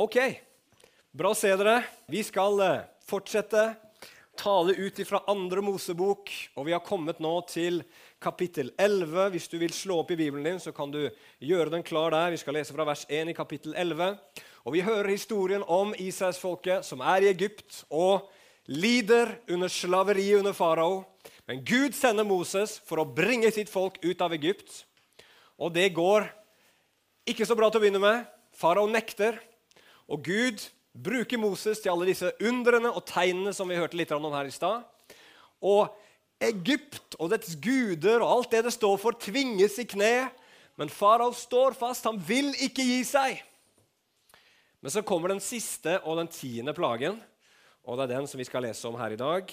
Ok, bra å se dere. Vi skal eh, fortsette tale ut fra andre Mosebok, og vi har kommet nå til kapittel 11. Hvis du vil slå opp i Bibelen din, så kan du gjøre den klar der. Vi skal lese fra vers 1 i kapittel 11. Og vi hører historien om Israelsfolket som er i Egypt og lider under slaveriet under farao. Men Gud sender Moses for å bringe sitt folk ut av Egypt. Og det går ikke så bra til å begynne med. Farao nekter. Og Gud bruker Moses til alle disse undrene og tegnene som vi hørte litt om her i stad. Og Egypt og dets guder og alt det det står for, tvinges i kne. Men farao står fast. Han vil ikke gi seg. Men så kommer den siste og den tiende plagen, og det er den som vi skal lese om her i dag.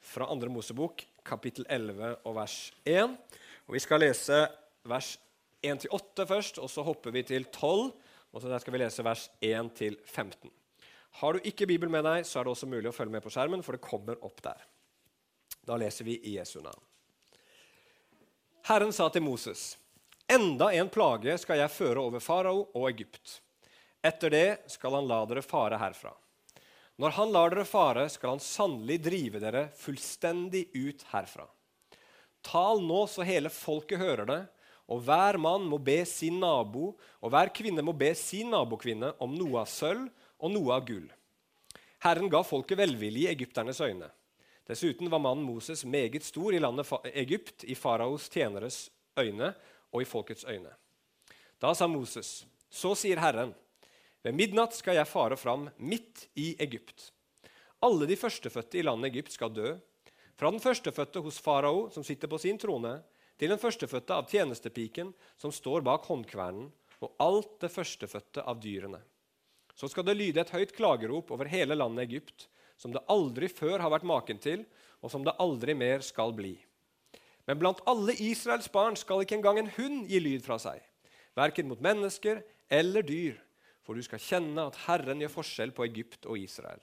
Fra 2. Mosebok, kapittel 11 og vers 1. Og Vi skal lese vers 1-8 først, og så hopper vi til 12. Og så der skal vi lese vers 1-15. Har du ikke Bibel med deg, så er det også mulig å følge med på skjermen, for det kommer opp der. Da leser vi i Jesu navn. Herren sa til Moses.: Enda en plage skal jeg føre over farao og Egypt. Etter det skal han la dere fare herfra. Når han lar dere fare, skal han sannelig drive dere fullstendig ut herfra. Tal nå så hele folket hører det, og hver mann må be sin nabo, og hver kvinne må be sin nabokvinne om noe av sølv og noe av gull. Herren ga folket velvilje i egypternes øyne. Dessuten var mannen Moses meget stor i landet Egypt, i faraos tjeneres øyne og i folkets øyne. Da sa Moses, så sier Herren, ved midnatt skal jeg fare fram midt i Egypt. Alle de førstefødte i landet Egypt skal dø, fra den førstefødte hos farao, som sitter på sin trone, til den førstefødte av tjenestepiken som står bak håndkvernen, og alt det førstefødte av dyrene. Så skal det lyde et høyt klagerop over hele landet Egypt, som det aldri før har vært maken til, og som det aldri mer skal bli. Men blant alle Israels barn skal ikke engang en hund gi lyd fra seg, verken mot mennesker eller dyr, for du skal kjenne at Herren gjør forskjell på Egypt og Israel.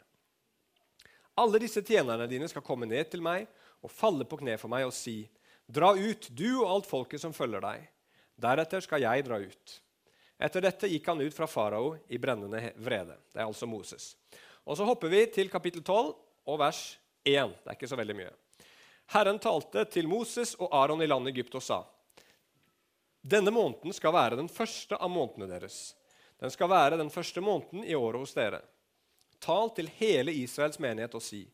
Alle disse tjenerne dine skal komme ned til meg og falle på kne for meg og si:" Dra ut, du og alt folket som følger deg. Deretter skal jeg dra ut. Etter dette gikk han ut fra farao i brennende vrede. Det er altså Moses. Og Så hopper vi til kapittel 12 og vers 1. Det er ikke så veldig mye. Herren talte til Moses og Aron i landet Egypt og sa.: Denne måneden skal være den første av månedene deres. Den skal være den første måneden i året hos dere. Tal til hele Israels menighet og si:"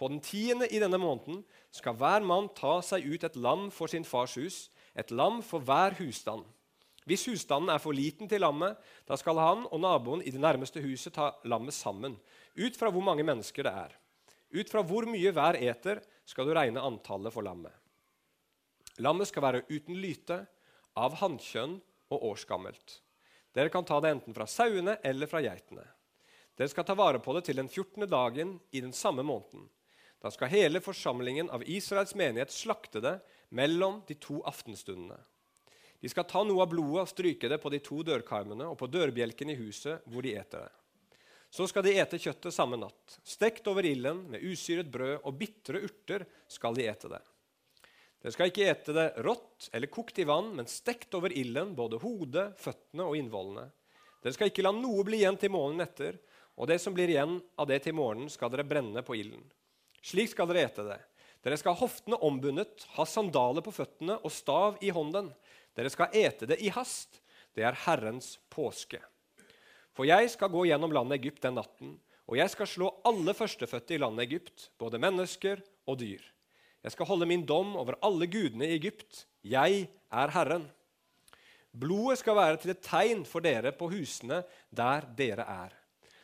På den tiende i denne måneden skal hver mann ta seg ut et lam for sin fars hus, et lam for hver husstand. Hvis husstanden er for liten til lammet, da skal han og naboen i det nærmeste huset ta lammet sammen, ut fra hvor mange mennesker det er. Ut fra hvor mye hver eter, skal du regne antallet for lammet. Lammet skal være uten lyte, av hannkjønn og årsgammelt. Dere kan ta det enten fra sauene eller fra geitene. Dere skal ta vare på det til den 14. dagen i den samme måneden. Da skal hele forsamlingen av Israels menighet slakte det mellom de to aftenstundene. De skal ta noe av blodet og stryke det på de to dørkarmene og på dørbjelken i huset hvor de eter det. Så skal de ete kjøttet samme natt. Stekt over ilden med usyret brød og bitre urter skal de ete det. Dere skal ikke ete det rått eller kokt i vann, men stekt over ilden, både hodet, føttene og innvollene. Dere skal ikke la noe bli igjen til morgenen etter, og det som blir igjen av det til morgenen, skal dere brenne på ilden. Slik skal dere ete det. Dere skal ha hoftene ombundet, ha sandaler på føttene og stav i hånden. Dere skal ete det i hast. Det er Herrens påske. For jeg skal gå gjennom landet Egypt den natten, og jeg skal slå alle førstefødte i landet Egypt, både mennesker og dyr. Jeg skal holde min dom over alle gudene i Egypt. Jeg er Herren. Blodet skal være til et tegn for dere på husene der dere er.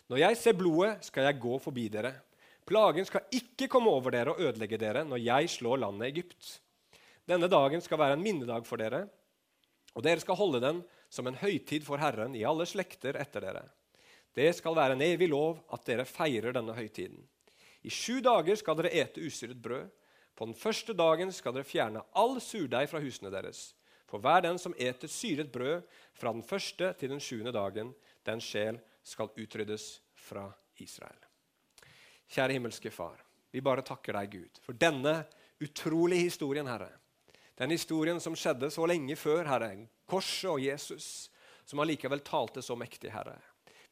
Når jeg ser blodet, skal jeg gå forbi dere. Plagen skal ikke komme over dere og ødelegge dere når jeg slår landet Egypt. Denne dagen skal være en minnedag for dere, og dere skal holde den som en høytid for Herren i alle slekter etter dere. Det skal være en evig lov at dere feirer denne høytiden. I sju dager skal dere ete usyret brød. På den første dagen skal dere fjerne all surdeig fra husene deres. For hver den som eter syret brød fra den første til den sjuende dagen, den sjel skal utryddes fra Israel. Kjære himmelske Far, vi bare takker deg, Gud, for denne utrolige historien, Herre. Den historien som skjedde så lenge før, Herre. Korset og Jesus, som allikevel talte så mektig, Herre.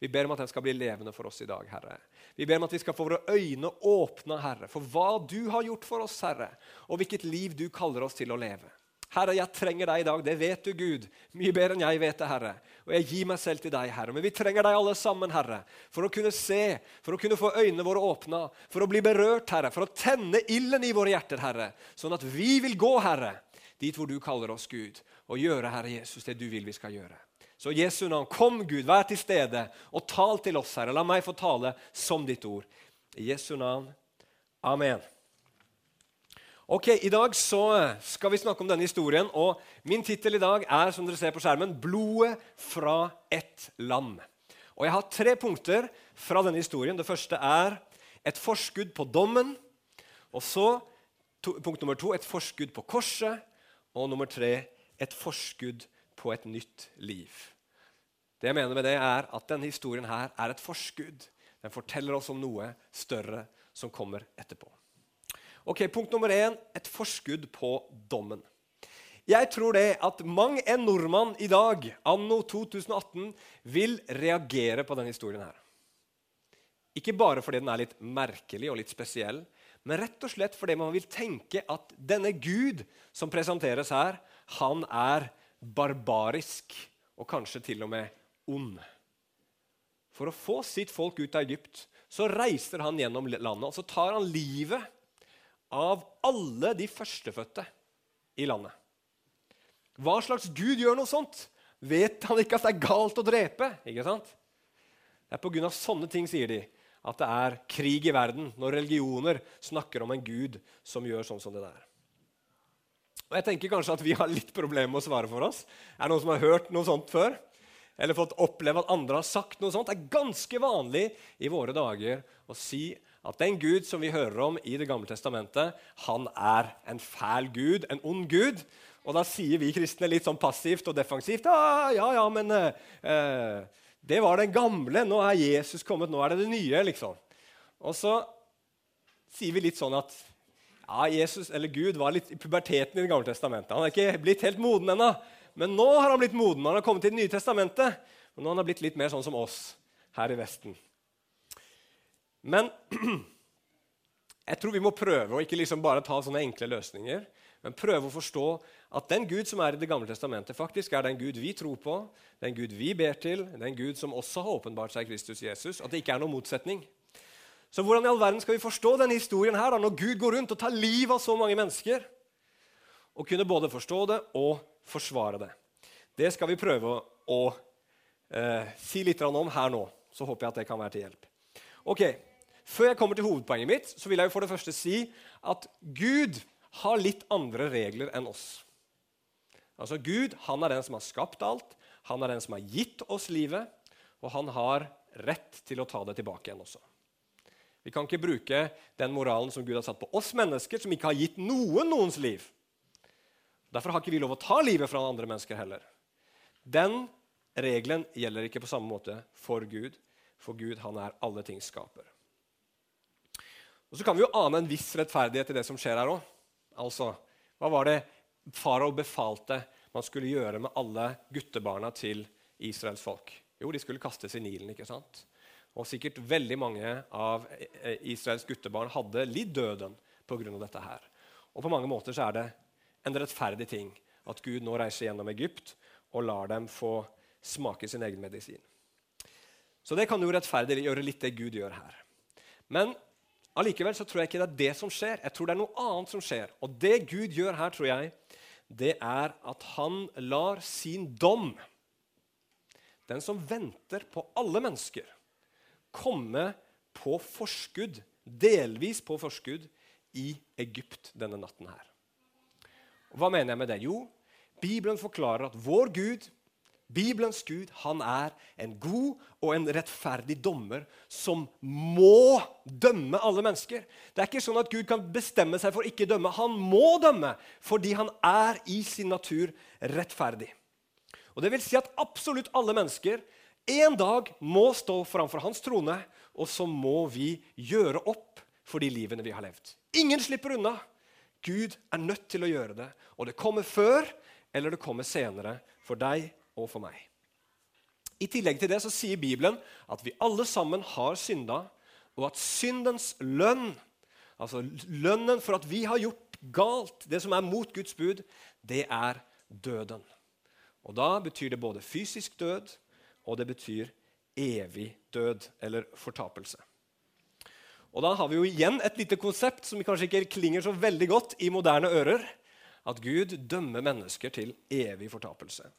Vi ber om at den skal bli levende for oss i dag, Herre. Vi ber om at vi skal få våre øyne åpna, Herre, for hva du har gjort for oss, Herre, og hvilket liv du kaller oss til å leve. Herre, jeg trenger deg i dag. Det vet du, Gud. Mye bedre enn jeg vet det, Herre. Og jeg gir meg selv til deg, Herre. Men vi trenger deg alle sammen, Herre, for å kunne se, for å kunne få øynene våre åpna, for å bli berørt, Herre, for å tenne ilden i våre hjerter, Herre, sånn at vi vil gå, Herre, dit hvor du kaller oss, Gud, og gjøre, Herre Jesus, det du vil vi skal gjøre. Så Jesu navn, kom, Gud, vær til stede og tal til oss, Herre. La meg få tale som ditt ord. I Jesu navn. Amen. Ok, I dag så skal vi snakke om denne historien. og Min tittel i dag er som dere ser på skjermen, 'Blodet fra ett land'. Og Jeg har tre punkter fra denne historien. Det første er et forskudd på dommen. Og så to, punkt nummer to et forskudd på korset. Og nummer tre et forskudd på et nytt liv. Det jeg mener med det er at Denne historien her er et forskudd. Den forteller oss om noe større som kommer etterpå. Ok, Punkt nummer én et forskudd på dommen. Jeg tror det at mang en nordmann i dag, anno 2018, vil reagere på denne historien. her. Ikke bare fordi den er litt merkelig og litt spesiell, men rett og slett fordi man vil tenke at denne Gud som presenteres her, han er barbarisk og kanskje til og med ond. For å få sitt folk ut av Egypt så reiser han gjennom landet og så tar han livet av alle de førstefødte i landet. Hva slags gud gjør noe sånt? Vet han ikke at det er galt å drepe? Ikke sant? Det er pga. sånne ting, sier de, at det er krig i verden når religioner snakker om en gud som gjør sånn som det der. Og jeg tenker kanskje at vi har litt problemer med å svare for oss. Er det noen som har hørt noe sånt før? Eller fått oppleve at andre har sagt noe sånt? Det er ganske vanlig i våre dager å si at den Gud som vi hører om i Det gamle testamentet, han er en fæl gud, en ond gud. Og da sier vi kristne litt sånn passivt og defensivt ah, ja, ja, men eh, det var den gamle. Nå er Jesus kommet. Nå er det det nye. liksom. Og så sier vi litt sånn at ja, Jesus eller Gud var litt i puberteten i Det gamle testamentet. Han er ikke blitt helt moden ennå, men nå har han blitt moden. Han har kommet til Det nye testamentet, og nå har han blitt litt mer sånn som oss her i Vesten. Men jeg tror vi må prøve å ikke liksom bare ta sånne enkle løsninger, men prøve å forstå at den Gud som er i Det gamle testamentet, faktisk er den Gud vi tror på, den Gud vi ber til, den Gud som også har åpenbart seg Kristus Jesus. At det ikke er noen motsetning. Så hvordan i all verden skal vi forstå denne historien her da, når Gud går rundt og tar livet av så mange mennesker? Og kunne både forstå det og forsvare det. Det skal vi prøve å eh, si litt om her nå. Så håper jeg at det kan være til hjelp. Ok, før jeg kommer til hovedpoenget mitt, så vil jeg for det første si at Gud har litt andre regler enn oss. Altså Gud han er den som har skapt alt, han er den som har gitt oss livet, og han har rett til å ta det tilbake igjen også. Vi kan ikke bruke den moralen som Gud har satt på oss mennesker, som ikke har gitt noen noens liv. Derfor har ikke vi lov å ta livet fra andre mennesker heller. Den regelen gjelder ikke på samme måte for Gud, for Gud han er alle tings skaper. Og Så kan vi jo ane en viss rettferdighet i det som skjer her òg. Altså, hva var det farao befalte man skulle gjøre med alle guttebarna til Israels folk? Jo, de skulle kastes i Nilen. ikke sant? Og sikkert veldig mange av eh, Israels guttebarn hadde lidd døden pga. dette her. Og på mange måter så er det en rettferdig ting at Gud nå reiser gjennom Egypt og lar dem få smake sin egen medisin. Så det kan jo rettferdig gjøre litt det Gud gjør her. Men Allikevel så tror jeg ikke det er det som skjer. Jeg tror det er noe annet som skjer. Og det Gud gjør her, tror jeg, det er at han lar sin dom, den som venter på alle mennesker, komme på forskudd, delvis på forskudd, i Egypt denne natten her. Og hva mener jeg med det? Jo, Bibelen forklarer at vår Gud Bibelens Gud han er en god og en rettferdig dommer som må dømme alle mennesker. Det er ikke sånn at Gud kan bestemme seg for ikke dømme. Han må dømme fordi han er i sin natur rettferdig. Og Det vil si at absolutt alle mennesker en dag må stå framfor hans trone, og så må vi gjøre opp for de livene vi har levd. Ingen slipper unna. Gud er nødt til å gjøre det. Og det kommer før eller det kommer senere for deg og for meg. I tillegg til det så sier Bibelen at vi alle sammen har synda, og at syndens lønn, altså lønnen for at vi har gjort galt, det som er mot Guds bud, det er døden. Og Da betyr det både fysisk død, og det betyr evig død, eller fortapelse. Og Da har vi jo igjen et lite konsept som kanskje ikke klinger så veldig godt i moderne ører. At Gud dømmer mennesker til evig fortapelse.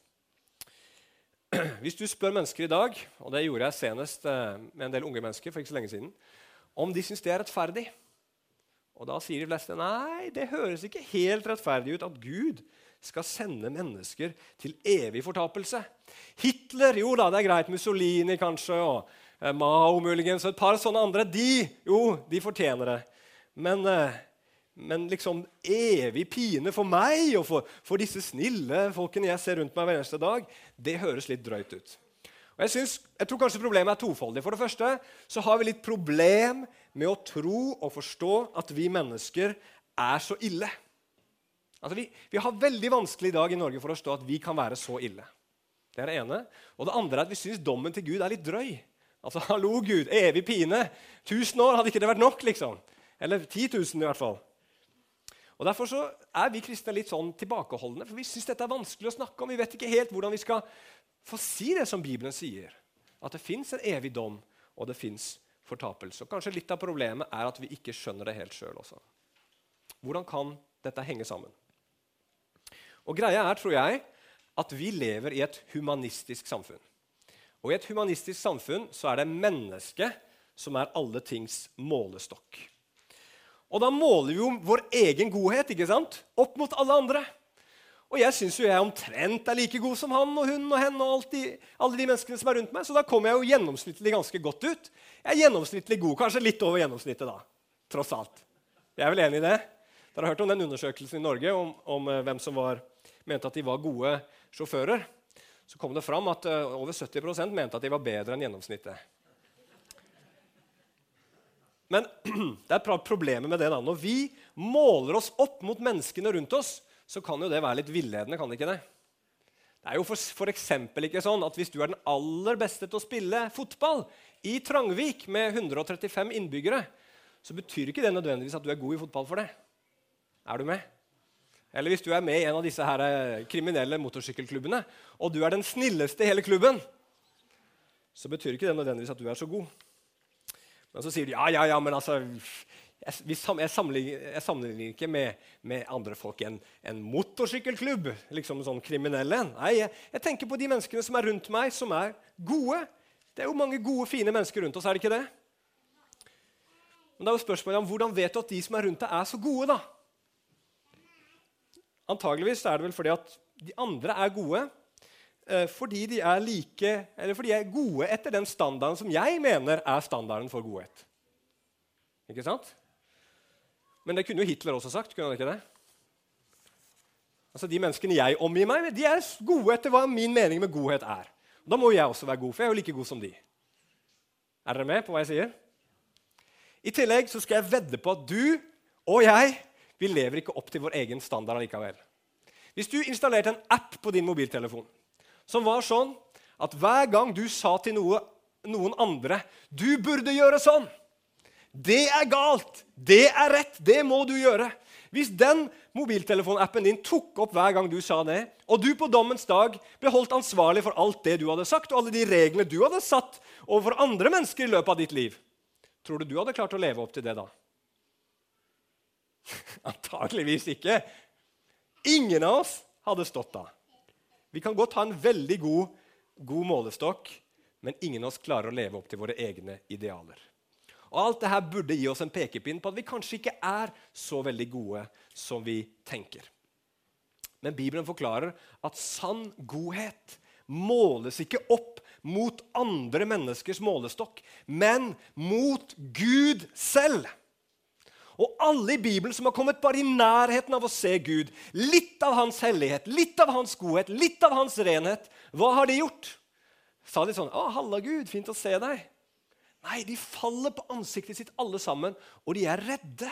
Hvis du spør mennesker i dag, og det gjorde jeg senest eh, med en del unge mennesker for ikke så lenge siden, om de syns det er rettferdig, og da sier de fleste nei, det høres ikke helt rettferdig ut at Gud skal sende mennesker til evig fortapelse. Hitler, jo da, det er greit. Mussolini kanskje, og eh, Mao muligens, og et par sånne andre. De, jo, de fortjener det. Men eh, men liksom evig pine for meg og for, for, disse snille folkene jeg ser rundt meg hver eneste dag, det høres litt drøyt ut. Og jeg, synes, jeg tror kanskje Problemet er tofoldig. For det første så har vi litt problem med å tro og forstå at vi mennesker er så ille. Altså vi, vi har veldig vanskelig i dag i Norge for å forstå at vi kan være så ille. Det er det ene. Og det andre er at vi syns dommen til Gud er litt drøy. Altså, hallo, Gud, evig pine. Tusen år, hadde ikke det vært nok? liksom? Eller 10 000 i hvert fall. Og Derfor så er vi kristne litt sånn tilbakeholdne, for vi syns dette er vanskelig å snakke om. Vi vet ikke helt hvordan vi skal få si det som Bibelen sier, at det fins en evig dom, og det fins fortapelse. Og Kanskje litt av problemet er at vi ikke skjønner det helt sjøl også. Hvordan kan dette henge sammen? Og Greia er, tror jeg, at vi lever i et humanistisk samfunn. Og I et humanistisk samfunn så er det mennesket som er alle tings målestokk. Og da måler vi jo vår egen godhet ikke sant? opp mot alle andre. Og jeg syns jo jeg omtrent er like god som han og hun og henne og de, alle de menneskene som er rundt meg, så da kommer jeg jo gjennomsnittlig ganske godt ut. Jeg er gjennomsnittlig god, kanskje litt over gjennomsnittet, da. Tross alt. Jeg er vel enig i det? Dere har hørt om den undersøkelsen i Norge om, om uh, hvem som var, mente at de var gode sjåfører. Så kom det fram at uh, over 70% mente at de var bedre enn gjennomsnittet. Men det er problemet med det da. Når vi måler oss opp mot menneskene rundt oss, så kan jo det være litt villedende. kan det ikke det? Det er jo for, for ikke sånn at Hvis du er den aller beste til å spille fotball i Trangvik med 135 innbyggere, så betyr ikke det nødvendigvis at du er god i fotball for det. Er du med? Eller hvis du er med i en av disse her eh, kriminelle motorsykkelklubbene, og du er den snilleste i hele klubben, så betyr ikke det nødvendigvis at du er så god. Men så sier de ja, ja, ja, men altså Jeg, sammenligner, jeg sammenligner, ikke med, med, andre folk enn en, motorsykkelklubb. liksom sånn kriminelle. Nei, jeg, jeg, tenker på de menneskene som er rundt meg, som er gode. Det er jo mange gode, fine mennesker rundt oss, er det ikke det? Men det er jo spørsmålet om hvordan vet du at de som er rundt deg, er så gode, da? Antageligvis er det vel fordi at de andre er gode, fordi de er like, eller fordi de er gode etter den standarden som jeg mener er standarden for godhet. Ikke sant? Men det kunne jo Hitler også sagt. kunne han ikke det? Altså De menneskene jeg omgir meg med, de er gode etter hva min mening med godhet er. Da må jeg også være god, for jeg er jo like god som de. Er dere med på hva jeg sier? I tillegg så skal jeg vedde på at du og jeg vi lever ikke opp til vår egen standard allikevel. Hvis du installerte en app på din mobiltelefon som var sånn at hver gang du sa til noe, noen andre 'Du burde gjøre sånn', det er galt, det er rett, det må du gjøre. Hvis den mobiltelefonappen din tok opp hver gang du sa det, og du på dommens dag ble holdt ansvarlig for alt det du hadde sagt, og alle de reglene du hadde satt overfor andre mennesker i løpet av ditt liv, tror du du hadde klart å leve opp til det da? Antakeligvis ikke. Ingen av oss hadde stått da. Vi kan godt ha en veldig god, god målestokk, men ingen av oss klarer å leve opp til våre egne idealer. Og Alt dette burde gi oss en pekepinn på at vi kanskje ikke er så veldig gode som vi tenker. Men Bibelen forklarer at sann godhet måles ikke opp mot andre menneskers målestokk, men mot Gud selv. Og alle i Bibelen som har kommet bare i nærheten av å se Gud, litt av hans hellighet, litt av hans godhet, litt av hans renhet, hva har de gjort? Sa de sånn 'Å, halla, Gud, fint å se deg'? Nei, de faller på ansiktet sitt alle sammen, og de er redde.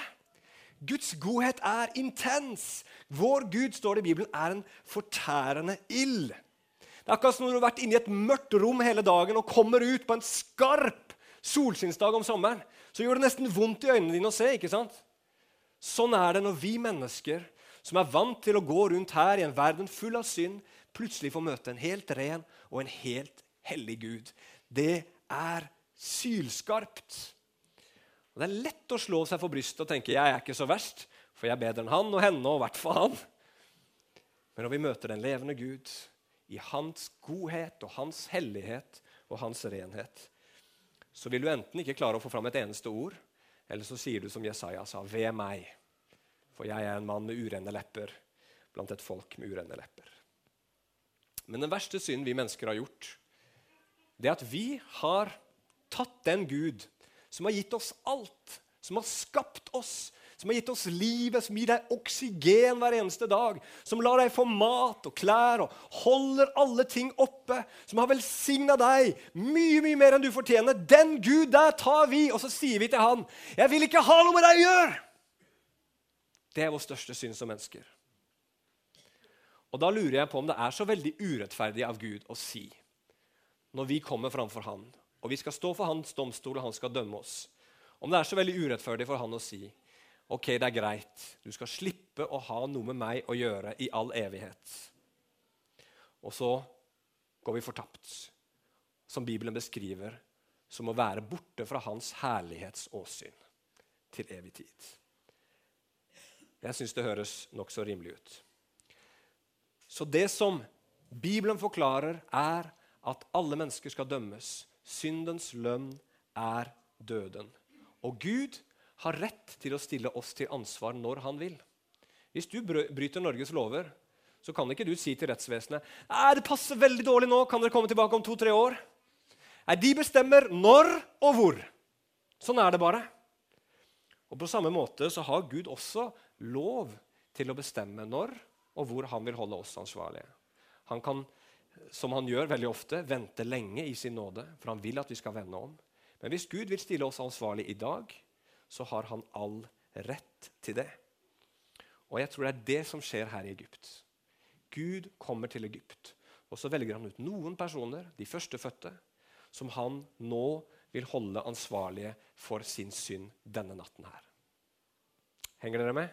Guds godhet er intens. Vår Gud, står det i Bibelen, er en fortærende ild. Det er akkurat som når du har vært inne i et mørkt rom hele dagen og kommer ut på en skarp solskinnsdag om sommeren. Så gjør det nesten vondt i øynene dine å se. ikke sant? Sånn er det når vi mennesker som er vant til å gå rundt her i en verden full av synd, plutselig får møte en helt ren og en helt hellig Gud. Det er sylskarpt. Og Det er lett å slå seg for brystet og tenke jeg er ikke så verst, for jeg er bedre enn han og henne, og hvert fall han. Men når vi møter den levende Gud i hans godhet og hans hellighet og hans renhet, så vil du enten ikke klare å få fram et eneste ord, eller så sier du som Jesaja sa, ved meg, for jeg er en mann med urene lepper blant et folk med urene lepper. Men den verste synden vi mennesker har gjort, det er at vi har tatt den Gud som har gitt oss alt, som har skapt oss, som har gitt oss livet, som gir deg oksygen hver eneste dag, som lar deg få mat og klær og holder alle ting oppe, som har velsigna deg mye mye mer enn du fortjener. Den Gud der tar vi, og så sier vi til han, 'Jeg vil ikke ha noe med deg å gjøre!' Det er vår største synd som mennesker. Og Da lurer jeg på om det er så veldig urettferdig av Gud å si, når vi kommer framfor Han, og vi skal stå for Hans domstol, og Han skal dømme oss, om det er så veldig urettferdig for Han å si Ok, det er greit. Du skal slippe å ha noe med meg å gjøre i all evighet. Og så går vi fortapt, som Bibelen beskriver som å være borte fra hans herlighetsåsyn til evig tid. Jeg syns det høres nokså rimelig ut. Så det som Bibelen forklarer, er at alle mennesker skal dømmes. Syndens lønn er døden. Og Gud har rett til å stille oss til ansvar når han vil. Hvis du bryter Norges lover, så kan ikke du si til rettsvesenet det passer veldig dårlig nå, kan dere komme tilbake om to-tre år? Nei, De bestemmer når og hvor. Sånn er det bare. Og På samme måte så har Gud også lov til å bestemme når og hvor han vil holde oss ansvarlige. Han kan, som han gjør veldig ofte, vente lenge i sin nåde, for han vil at vi skal vende om. Men hvis Gud vil stille oss ansvarlig i dag, så har han all rett til det. Og jeg tror det er det som skjer her i Egypt. Gud kommer til Egypt, og så velger han ut noen personer, de førstefødte, som han nå vil holde ansvarlige for sin synd denne natten her. Henger dere med?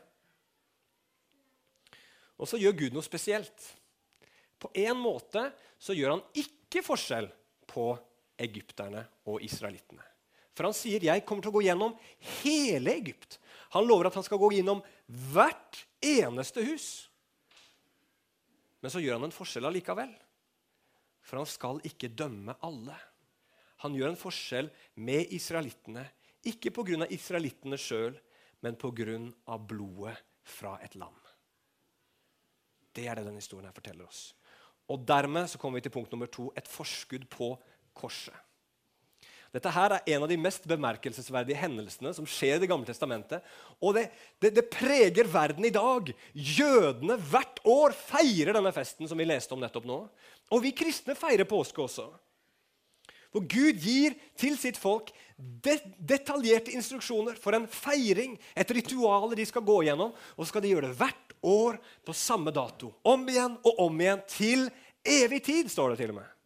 Og så gjør Gud noe spesielt. På en måte så gjør han ikke forskjell på egypterne og israelittene. For han sier 'jeg kommer til å gå gjennom hele Egypt'. Han lover at han skal gå gjennom hvert eneste hus. Men så gjør han en forskjell allikevel. For han skal ikke dømme alle. Han gjør en forskjell med israelittene, ikke pga. israelittene sjøl, men pga. blodet fra et lam. Det er det denne historien her forteller oss. Og Dermed så kommer vi til punkt nummer to et forskudd på korset. Dette her er en av de mest bemerkelsesverdige hendelsene som skjer i Det gamle testamentet. Og det, det, det, preger verden i dag. Jødene hvert år feirer denne festen som vi leste om nettopp nå. Og vi kristne feirer påske også. For Gud gir til sitt folk det, detaljerte instruksjoner for en feiring, et ritual de skal gå gjennom. Og så skal de gjøre det hvert år på samme dato. Om igjen og om igjen til evig tid, står det til og med.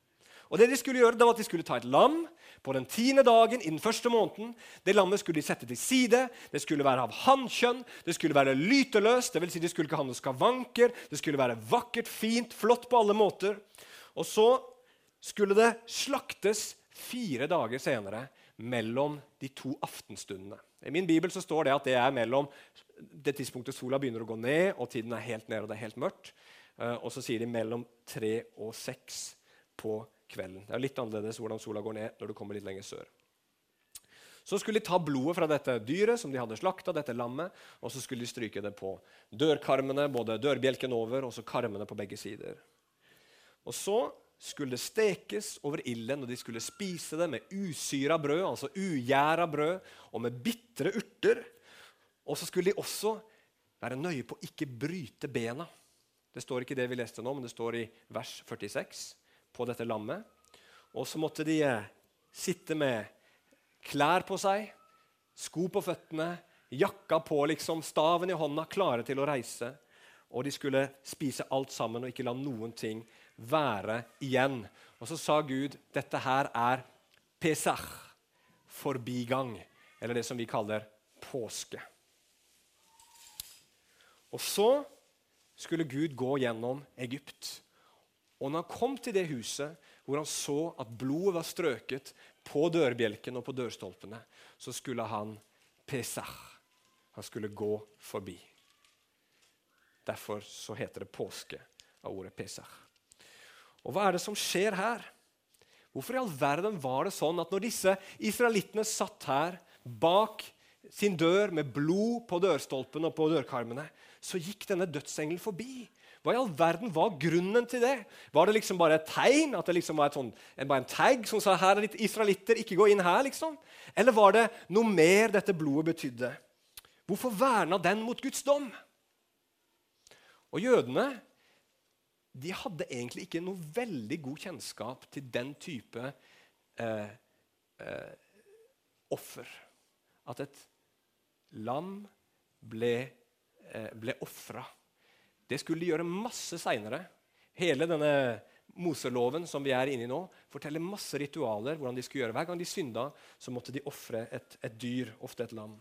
Og det De skulle gjøre, det var at de skulle ta et lam på den tiende dagen i den første måneden. Det lammet skulle de sette til side. Det skulle være av hannkjønn, det skulle være lyteløst. Vil si det skulle ikke ha noen skavanker, det skulle være vakkert, fint, flott på alle måter. Og så skulle det slaktes fire dager senere mellom de to aftenstundene. I min bibel så står det at det er mellom det tidspunktet sola begynner å gå ned, og tiden er helt ned og det er helt mørkt. Eh, og så sier de mellom tre og seks på kvelden. Det er litt annerledes hvordan sola går ned når du kommer litt lenger sør. Så skulle de ta blodet fra dette dyret som de hadde slakta, dette lammet, og så skulle de stryke det på dørkarmene, både dørbjelken over og så karmene på begge sider. Og så skulle det stekes over ilden, og de skulle spise det med usyra brød, altså ugjæra brød, og med bitre urter. Og så skulle de også være nøye på å ikke bryte bena. Det står ikke det vi leste nå, men det står i vers 46 på dette lammet. Og så måtte de eh, sitte med klær på seg, sko på føttene, jakka på, liksom, staven i hånda, klare til å reise. Og de skulle spise alt sammen og ikke la noen ting være igjen. Og så sa Gud dette her er pesach, forbigang, eller det som vi kaller påske. Og så skulle Gud gå gjennom Egypt. Og når han kom til det huset hvor han så at blodet var strøket på dørbjelken og på dørstolpene, så skulle han pesach. Han skulle gå forbi. Derfor så heter det påske av ordet pesach. Og hva er det som skjer her? Hvorfor i all verden var det sånn at når disse israelittene satt her bak sin dør med blod på dørstolpen og på dørkarmene, så gikk denne dødsengelen forbi? Hva i all verden var grunnen til det? Var det liksom bare et tegn? At det liksom var sånn, bare en tag som sa her er litt israelitter, ikke gå inn her? liksom? Eller var det noe mer dette blodet betydde? Hvorfor verna den mot Guds dom? Og jødene de hadde egentlig ikke noe veldig god kjennskap til den type eh, eh, offer. At et lam ble, eh, ble ofra. Det skulle de gjøre masse seinere. Hele denne Moseloven som vi er inne i nå, forteller masse ritualer. hvordan de skulle gjøre. Hver gang de synda, så måtte de ofre et, et, dyr, ofte et lam.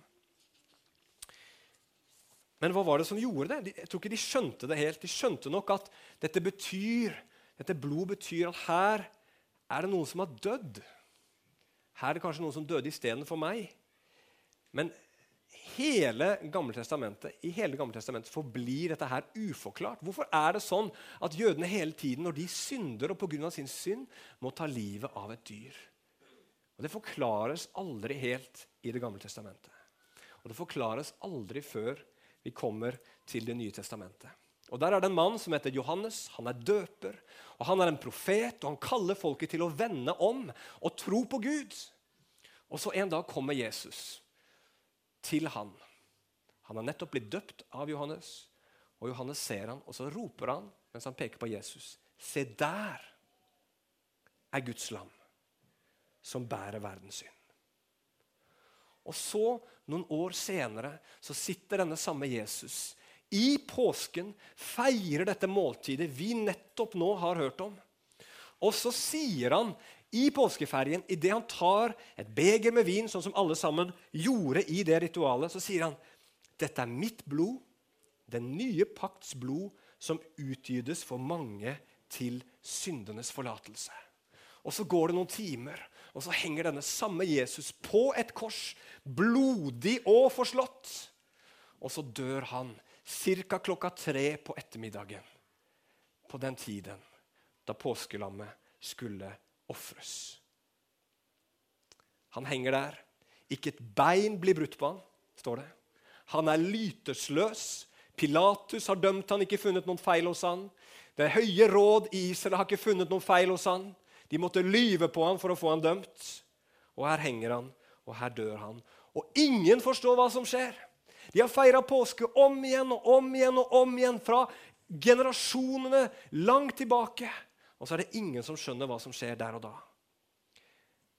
Men hva var det som gjorde det? Jeg tror ikke de skjønte det helt. De skjønte nok at dette betyr, dette blod betyr at her er det noen som har dødd. Her er det kanskje noen som døde istedenfor meg. Men hele Gamle Testamentet, i hele Gamle Testamentet forblir dette her uforklart. Hvorfor er det sånn at jødene hele tiden, når de synder og pga. sin synd, må ta livet av et dyr? Og Det forklares aldri helt i Det gamle testamentet. Og det forklares aldri før vi kommer til Det nye testamentet. Og Der er det en mann som heter Johannes. Han er døper, og han er en profet. og Han kaller folket til å vende om og tro på Gud. Og så En dag kommer Jesus til han. Han har nettopp blitt døpt av Johannes, og Johannes ser han, og så roper han mens han peker på Jesus. Se der er Guds lam som bærer verdens synd. Og så, noen år senere, så sitter denne samme Jesus i påsken, feirer dette måltidet vi nettopp nå har hørt om. Og så sier han i påskeferien, idet han tar et beger med vin, sånn som alle sammen gjorde i det ritualet, så sier han dette er mitt blod, den nye pakts blod, som utgytes for mange til syndenes forlatelse. Og Så går det noen timer, og så henger denne samme Jesus på et kors, blodig og forslått. Og så dør han ca. klokka tre på ettermiddagen, på den tiden da påskelammet skulle ofres. Han henger der. Ikke et bein blir brutt på han, står det. Han er lytesløs. Pilatus har dømt han, ikke funnet noen feil hos han. Det høye råd i Israel har ikke funnet noen feil hos han. De måtte lyve på han for å få han dømt. Og her henger han, og her dør han. Og ingen forstår hva som skjer. De har feira påske om igjen og om igjen og om igjen fra generasjonene langt tilbake. Og så er det ingen som skjønner hva som skjer der og da.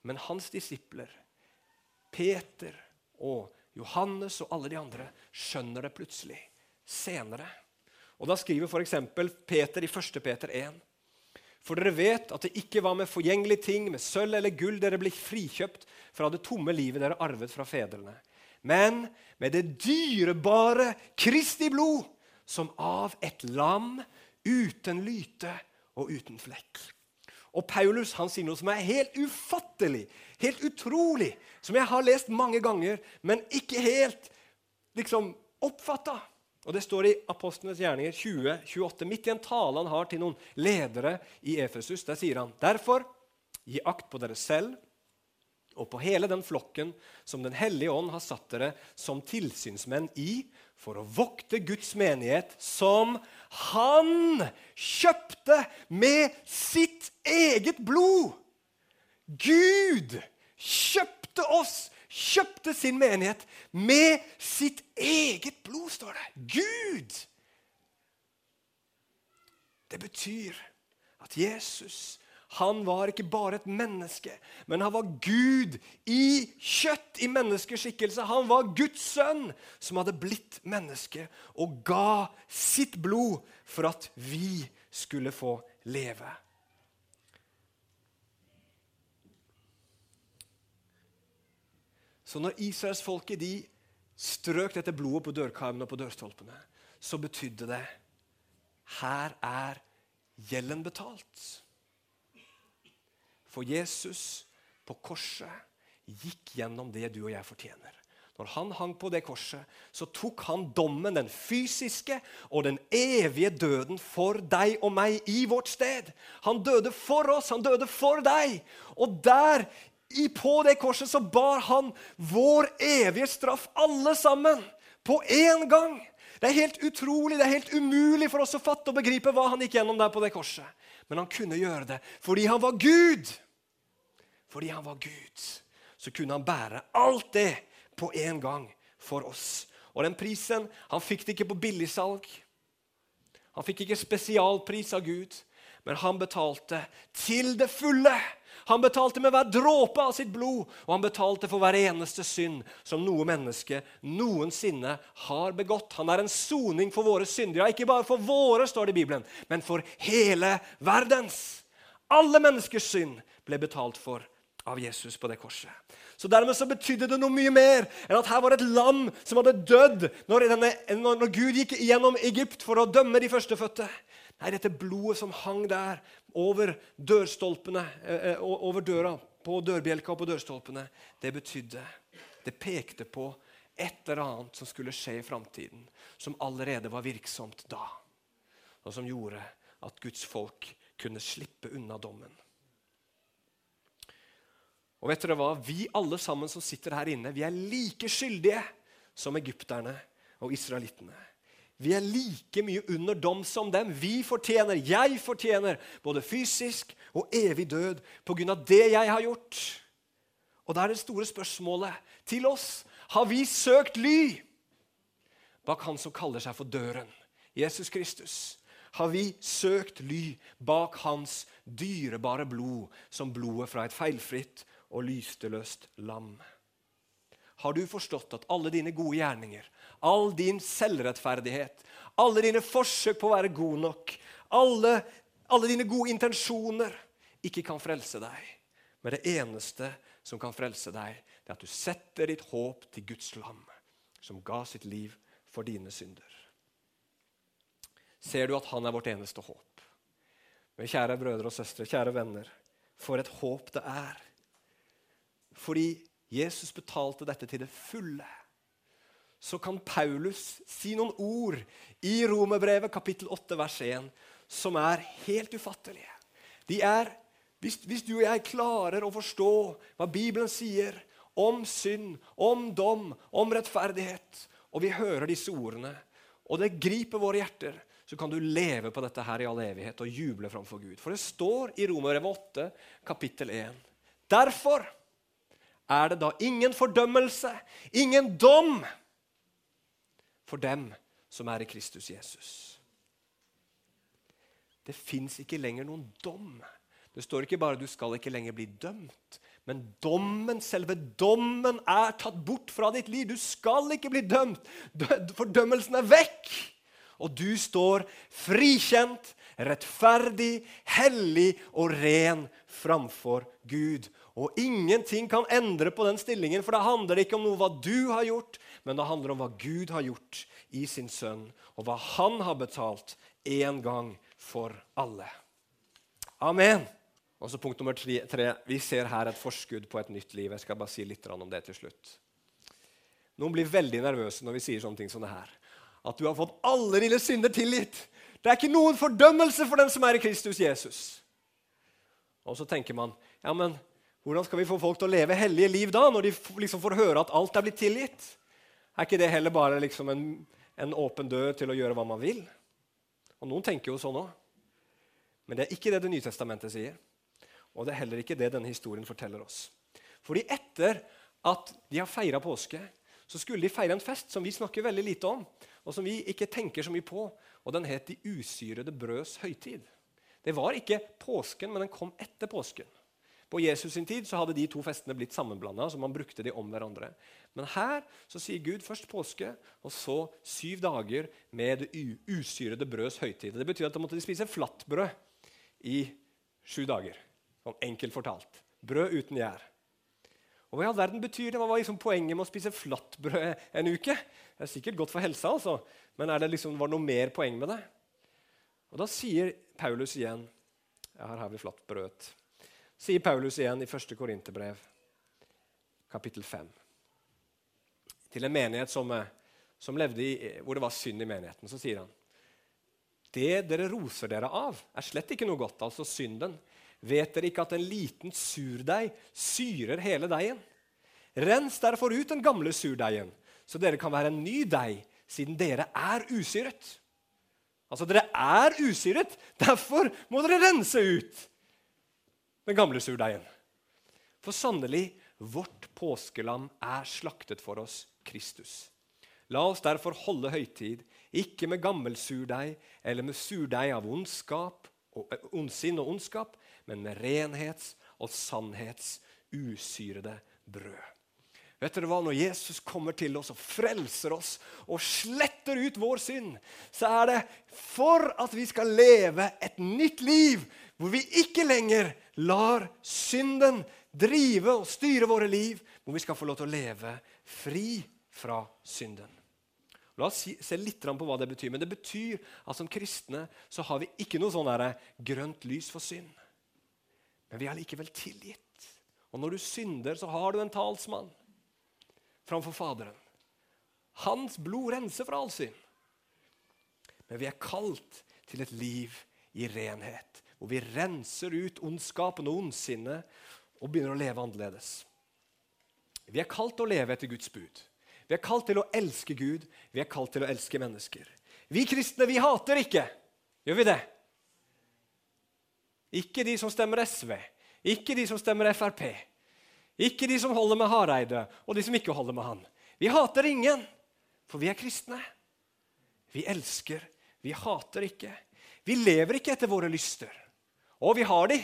Men hans disipler, Peter og Johannes og alle de andre, skjønner det plutselig. Senere. Og Da skriver f.eks. Peter i 1. Peter 1. For dere vet at det ikke var med forgjengelige ting, med sølv eller gull, dere ble frikjøpt fra det tomme livet dere arvet fra fedrene. Men med det dyrebare Kristi blod, som av et lam uten lyte og uten flekk. Og Paulus han sier noe som er helt ufattelig, helt utrolig, som jeg har lest mange ganger, men ikke helt liksom oppfatta. Og Det står i Apostlenes gjerninger 20, 28, midt i en tale han har til noen ledere i Efesus. Der sier han derfor gi akt på dere selv og på hele den flokken som Den hellige ånd har satt dere som tilsynsmenn i, for å vokte Guds menighet, som han kjøpte med sitt eget blod. Gud kjøpte oss, kjøpte sin menighet med sitt eget blod, står det. Gud! Det betyr at Jesus han var ikke bare et menneske, men han var Gud i kjøtt, i menneskeskikkelse. Han var Guds sønn som hadde blitt menneske og ga sitt blod for at vi skulle få leve. Så når israelsfolket de strøk dette blodet på dørkarmene og på dørstolpene, så betydde det her er gjelden betalt. For Jesus på korset gikk gjennom det du og jeg fortjener. Når han hang på det korset, så tok han dommen, den fysiske og den evige døden, for deg og meg i vårt sted. Han døde for oss, han døde for deg. Og der på det korset så bar han vår evige straff, alle sammen, på én gang. Det er helt utrolig, det er helt umulig for oss å fatte og begripe hva han gikk gjennom der på det korset. Men han kunne gjøre det fordi han var Gud. Fordi han var Gud, så kunne han bære alt det på en gang for oss. Og den prisen Han fikk det ikke på billigsalg. Han fikk ikke spesialpris av Gud, men han betalte til det fulle han betalte med hver dråpe av sitt blod, og han betalte for hver eneste synd som noe menneske noensinne har begått. Han er en soning for våre synder. Ja, ikke bare for våre, står det i Bibelen, men for hele verdens. Alle menneskers synd ble betalt for av Jesus på det korset. Så Dermed så betydde det noe mye mer enn at her var et lam som hadde dødd når, denne, når Gud gikk gjennom Egypt for å dømme de førstefødte. Nei, dette blodet som hang der over dørstolpene, eh, eh over døra, på dørbjelka og på dørstolpene, det betydde Det pekte på et eller annet som skulle skje i framtiden, som allerede var virksomt da, og som gjorde at Guds folk kunne slippe unna dommen. Og vet dere hva? Vi alle sammen som sitter her inne, vi er like skyldige som egypterne og israelittene. Vi er like mye under dom som dem. Vi fortjener, jeg fortjener, både fysisk og evig død pga. det jeg har gjort. Og da er det store spørsmålet til oss har vi søkt ly bak Han som kaller seg for døren, Jesus Kristus. Har vi søkt ly bak Hans dyrebare blod, som blodet fra et feilfritt og lysteløst lam? Har du forstått at alle dine gode gjerninger, all din selvrettferdighet, alle dine forsøk på å være god nok, alle, alle dine gode intensjoner ikke kan frelse deg. Men det eneste som kan frelse deg, det er at du setter ditt håp til Guds lam, som ga sitt liv for dine synder. Ser du at han er vårt eneste håp? Men kjære brødre og søstre, kjære venner, for et håp det er. Fordi Jesus betalte dette til det fulle så kan Paulus si noen ord i Romerbrevet kapittel 8 vers 1 som er helt ufattelige. De er, hvis, hvis, du og jeg klarer å forstå hva Bibelen sier om synd, om dom, om rettferdighet, og vi hører disse ordene, og det griper våre hjerter, så kan du leve på dette her i all evighet og juble framfor Gud. For det står i Romerbrevet 8, kapittel 1. Derfor er det da ingen fordømmelse, ingen dom for dem som er i Kristus Jesus. Det fins ikke lenger noen dom. Det står ikke bare 'du skal ikke lenger bli dømt', men dommen, selve dommen er tatt bort fra ditt liv. Du skal ikke bli dømt. Fordømmelsen er vekk. Og du står frikjent, rettferdig, hellig og ren framfor Gud. Og ingenting kan endre på den stillingen, for det handler ikke om noe hva du har gjort, men det handler om hva Gud har gjort i sin sønn, og hva han har betalt én gang for alle. Amen. Og så Punkt nummer tre. Vi ser her et forskudd på et nytt liv. Jeg skal bare si litt om det til slutt. Noen blir veldig nervøse når vi sier sånne ting som det her. At du har fått alle dine synder tilgitt. Det er ikke noen fordømmelse for den som er i Kristus Jesus. Og så tenker man ja, men hvordan skal vi få folk til å leve hellige liv da, når de liksom får høre at alt er blitt tilgitt? Er ikke det heller bare liksom en, en, åpen dør til å gjøre hva man vil? Og Noen tenker jo sånn òg. Men det er ikke det Det nye testamentet sier. Og det er heller ikke det denne historien forteller oss. Fordi etter at de har feira påske, så skulle de feire en fest som vi snakker veldig lite om, og som vi ikke tenker så mye på. Og Den het De usyrede brøds høytid. Det var ikke påsken, men den kom etter påsken. På Jesus sin tid så hadde de to festene blitt sammenblanda, så man brukte de om hverandre. Men her så sier Gud først påske, og så syv dager med det usyrede brøds høytid. Det betyr at da måtte de spise flatbrød i sju dager. Sånn enkelt fortalt. Brød uten gjær. Og Hva i all verden betyr det? Hva var liksom poenget med å spise flatbrød en uke? Det er sikkert godt for helsa, altså. men er det liksom, var det noe mer poeng med det? Og Da sier Paulus igjen Her har vi flatbrød. Sier Paulus igjen i 1. Korinterbrev, kapittel 5. Til en menighet som, eh, som levde i, hvor det var synd i menigheten. Så sier han det dere roser dere av, er slett ikke noe godt, altså synden. Vet dere ikke at en liten surdeig syrer hele deigen? Rens derfor ut den gamle surdeigen, så dere kan være en ny deig, siden dere er usyret. Altså, dere er usyret, derfor må dere rense ut den gamle surdeigen. For sannelig, vårt påskelam er slaktet for oss, Kristus. La oss derfor holde høytid, ikke med gammel surdeig eller med surdeig av ondskap, og, ondsinn og ondskap, men med renhets og sannhets usyrede brød. Vet dere hva? Når Jesus kommer til oss og frelser oss og sletter ut vår synd, så er det for at vi skal leve et nytt liv hvor vi ikke lenger lar synden drive og styre våre liv, hvor vi skal få lov til å leve fri fra synden. La oss se litt på hva det betyr. Men det betyr at som kristne så har vi ikke noe sånn grønt lys for synd. Men vi er likevel tilgitt. Og når du synder, så har du en talsmann framfor Faderen. Hans blod renser fra all synd. Men vi er kalt til et liv i renhet, hvor vi renser ut ondskapen og ondsinnet og begynner å leve annerledes. Vi er kalt til å leve etter Guds bud. Vi er kalt til å elske Gud, vi er kalt til å elske mennesker. Vi kristne vi hater ikke. Gjør vi det? Ikke de som stemmer SV, ikke de som stemmer Frp. Ikke de som holder med Hareide, og de som ikke holder med han. Vi hater ingen, for vi er kristne. Vi elsker, vi hater ikke. Vi lever ikke etter våre lyster. Og vi har de,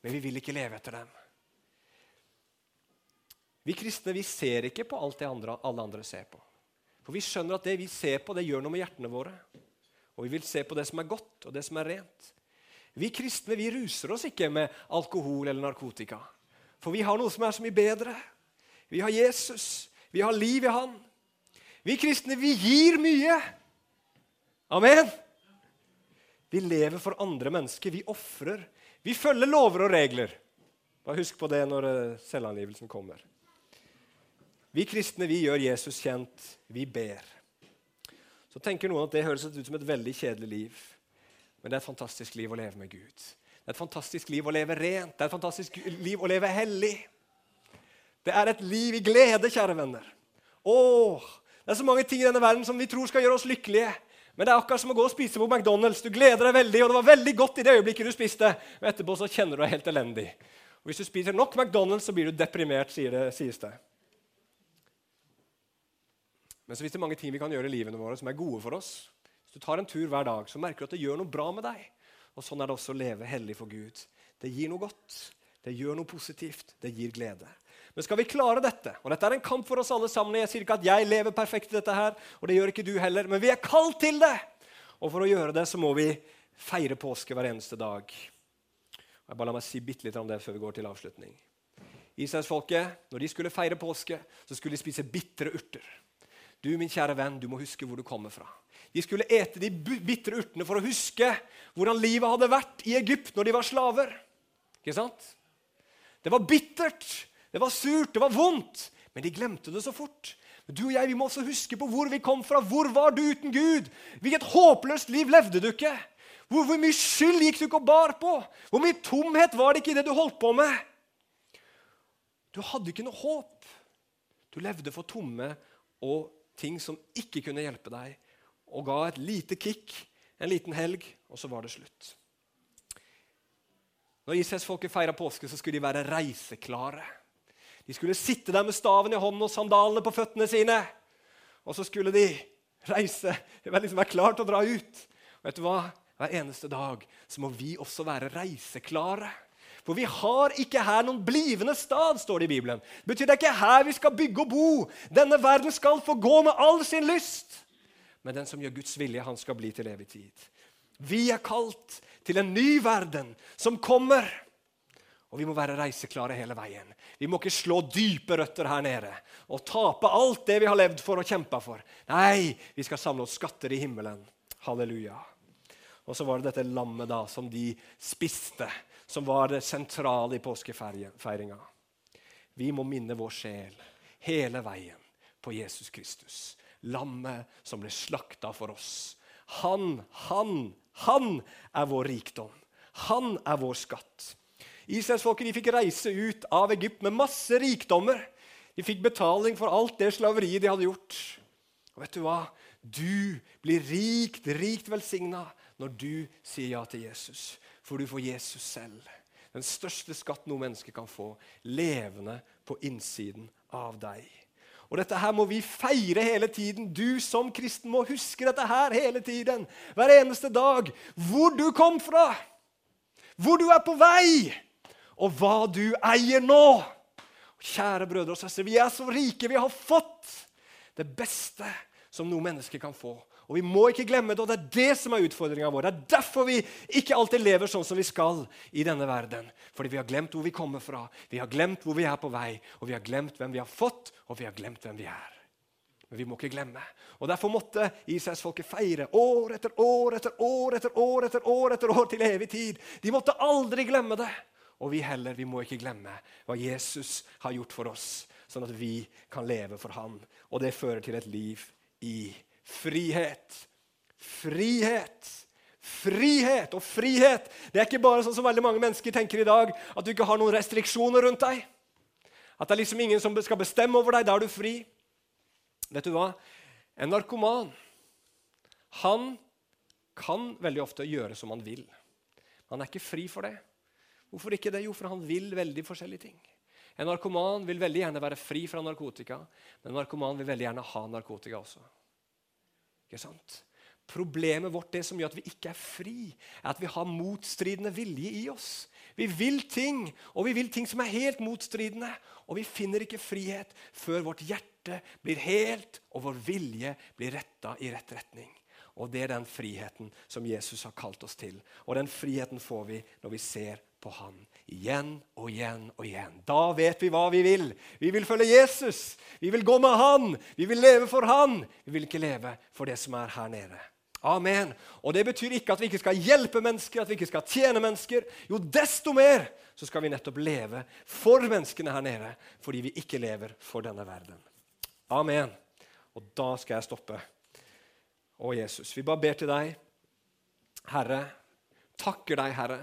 men vi vil ikke leve etter dem. Vi kristne vi ser ikke på alt det andre, alle andre ser på. For vi skjønner at det vi ser på, det gjør noe med hjertene våre. Og vi vil se på det som er godt, og det som er rent. Vi kristne vi ruser oss ikke med alkohol eller narkotika. For vi har noe som er så mye bedre. Vi har Jesus. Vi har liv i Han. Vi kristne, vi gir mye. Amen. Vi lever for andre mennesker. Vi ofrer. Vi følger lover og regler. Bare husk på det når eh, selvangivelsen kommer. Vi kristne vi gjør Jesus kjent. Vi ber. Så tenker noen at det høres ut som et veldig kjedelig liv. Men det er et fantastisk liv å leve med Gud. Det er et fantastisk liv å leve rent. Det er et fantastisk liv å leve hellig. Det er et liv i glede, kjære venner. Åh, det er så mange ting i denne verden som vi tror skal gjøre oss lykkelige. Men det er akkurat som å gå og spise på McDonald's. Du gleder deg veldig, og det var veldig godt i det øyeblikket du spiste. Men etterpå så kjenner du deg helt elendig. Og Hvis du spiser nok McDonald's, så blir du deprimert, sier det, sies det. Men så hvis det mange ting vi kan gjøre i livene våre som er gode for oss. Hvis du tar en tur hver dag, så merker du at det gjør noe bra med deg. Og Sånn er det også å leve hellig for Gud. Det gir noe godt. Det gjør noe positivt. Det gir glede. Men skal vi klare dette, og dette er en kamp for oss alle sammen Jeg sier ikke at jeg lever perfekt i dette, her, og det gjør ikke du heller, men vi er kalt til det. Og for å gjøre det så må vi feire påske hver eneste dag. Og jeg bare La meg si bitte litt om det før vi går til avslutning. Israelsfolket, når de skulle feire påske, så skulle de spise bitre urter. Du, min kjære venn, du må huske hvor du kommer fra. De skulle ete de bitre urtene for å huske hvordan livet hadde vært i Egypt når de var slaver. Ikke sant? Det var bittert, det var surt, det var vondt, men de glemte det så fort. Du og jeg vi må også huske på hvor vi kom fra. Hvor var du uten Gud? Hvilket håpløst liv levde du ikke? Hvor, hvor mye skyld gikk du ikke og bar på? Hvor mye tomhet var det ikke i det du holdt på med? Du hadde ikke noe håp. Du levde for tomme og ting som ikke kunne hjelpe deg, og ga et lite kick en liten helg, og så var det slutt. Når Israelsfolket feira påske, så skulle de være reiseklare. De skulle sitte der med staven i hånden og sandalene på føttene sine. Og så skulle de reise, liksom være klare til å dra ut. Og vet du hva? Hver eneste dag så må vi også være reiseklare. For vi har ikke her noen blivende stad, står det i Bibelen. Betyr det ikke her vi skal bygge og bo. Denne verden skal få gå med all sin lyst. Men den som gjør Guds vilje, han skal bli til evig tid. Vi er kalt til en ny verden som kommer. Og vi må være reiseklare hele veien. Vi må ikke slå dype røtter her nede og tape alt det vi har levd for og kjempa for. Nei, vi skal samle oss skatter i himmelen. Halleluja. Og så var det dette lammet da, som de spiste, som var det sentrale i påskefeiringa. Vi må minne vår sjel hele veien på Jesus Kristus. Lammet som ble slakta for oss. Han, han, han er vår rikdom. Han er vår skatt. Israelsfolket fikk reise ut av Egypt med masse rikdommer. De fikk betaling for alt det slaveriet de hadde gjort. Og vet du hva? Du blir rikt, rikt velsigna når du sier ja til Jesus. For du får Jesus selv. Den største skatt noe menneske kan få, levende på innsiden av deg. Og Dette her må vi feire hele tiden. Du som kristen må huske dette her hele tiden. Hver eneste dag. Hvor du kom fra. Hvor du er på vei og hva du eier nå. Kjære brødre og søstre, vi er så rike. Vi har fått det beste som noe menneske kan få. Og Vi må ikke glemme det, og det er det som er utfordringa vår. Det er derfor vi ikke alltid lever sånn som vi skal i denne verden. Fordi vi har glemt hvor vi kommer fra, vi har glemt hvor vi er på vei, og vi har glemt hvem vi har fått, og vi har glemt hvem vi er. Men vi må ikke glemme. Og Derfor måtte Israelsfolket feire år etter år etter år etter år etter år etter år til evig tid. De måtte aldri glemme det. Og vi heller, vi må ikke glemme hva Jesus har gjort for oss, sånn at vi kan leve for ham. Og det fører til et liv i frihet. Frihet! Frihet og frihet! Det er ikke bare sånn som veldig mange mennesker tenker i dag, at du ikke har noen restriksjoner rundt deg. At det er liksom ingen som skal bestemme over deg. Da er du fri. Vet du hva? En narkoman han kan veldig ofte gjøre som han vil. Han er ikke fri for det. Hvorfor ikke det? Jo, for han vil veldig forskjellige ting. En narkoman vil veldig gjerne være fri fra narkotika, men en narkoman vil veldig gjerne ha narkotika også. Ikke sant? Problemet vårt, det som gjør at vi ikke er fri, er at vi har motstridende vilje i oss. Vi vil ting, og vi vil ting som er helt motstridende. Og vi finner ikke frihet før vårt hjerte blir helt, og vår vilje blir retta i rett retning. Og det er den friheten som Jesus har kalt oss til. Og den friheten får vi når vi ser på Han igjen og igjen og igjen. Da vet vi hva vi vil. Vi vil følge Jesus. Vi vil gå med Han. Vi vil leve for Han. Vi vil ikke leve for det som er her nede. Amen. Og Det betyr ikke at vi ikke skal hjelpe mennesker, at vi ikke skal tjene mennesker. Jo, desto mer så skal vi nettopp leve for menneskene her nede, fordi vi ikke lever for denne verden. Amen. Og da skal jeg stoppe. Å, Jesus, vi bare ber til deg. Herre, takker deg, Herre,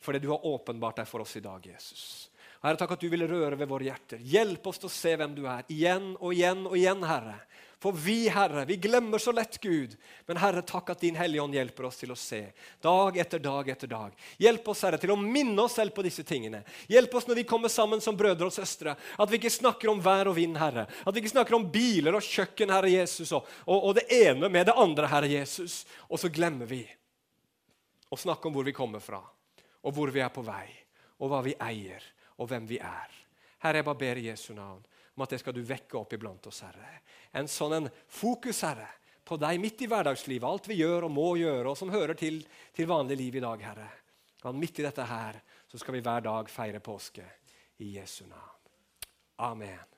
for det du har åpenbart deg for oss i dag, Jesus. Herre, takk at du vil røre ved våre hjerter. Hjelp oss til å se hvem du er, igjen og igjen og igjen, Herre. For vi, Herre, vi glemmer så lett Gud. Men Herre, takk at Din Hellige Ånd hjelper oss til å se. Dag etter dag etter dag. Hjelp oss, Herre, til å minne oss selv på disse tingene. Hjelp oss når vi kommer sammen som brødre og søstre. At vi ikke snakker om vær og vind, Herre. At vi ikke snakker om biler og kjøkken, Herre Jesus, og, og, og det ene med det andre, Herre Jesus. Og så glemmer vi å snakke om hvor vi kommer fra, og hvor vi er på vei, og hva vi eier, og hvem vi er. Herre, jeg bare ber i Jesu navn om at det skal du vekke opp iblant oss, Herre. En sånn en fokus, Herre, på deg midt i hverdagslivet, alt vi gjør og må gjøre, og som hører til, til vanlig liv i dag, Herre. Og midt i dette her så skal vi hver dag feire påske i Jesu navn. Amen.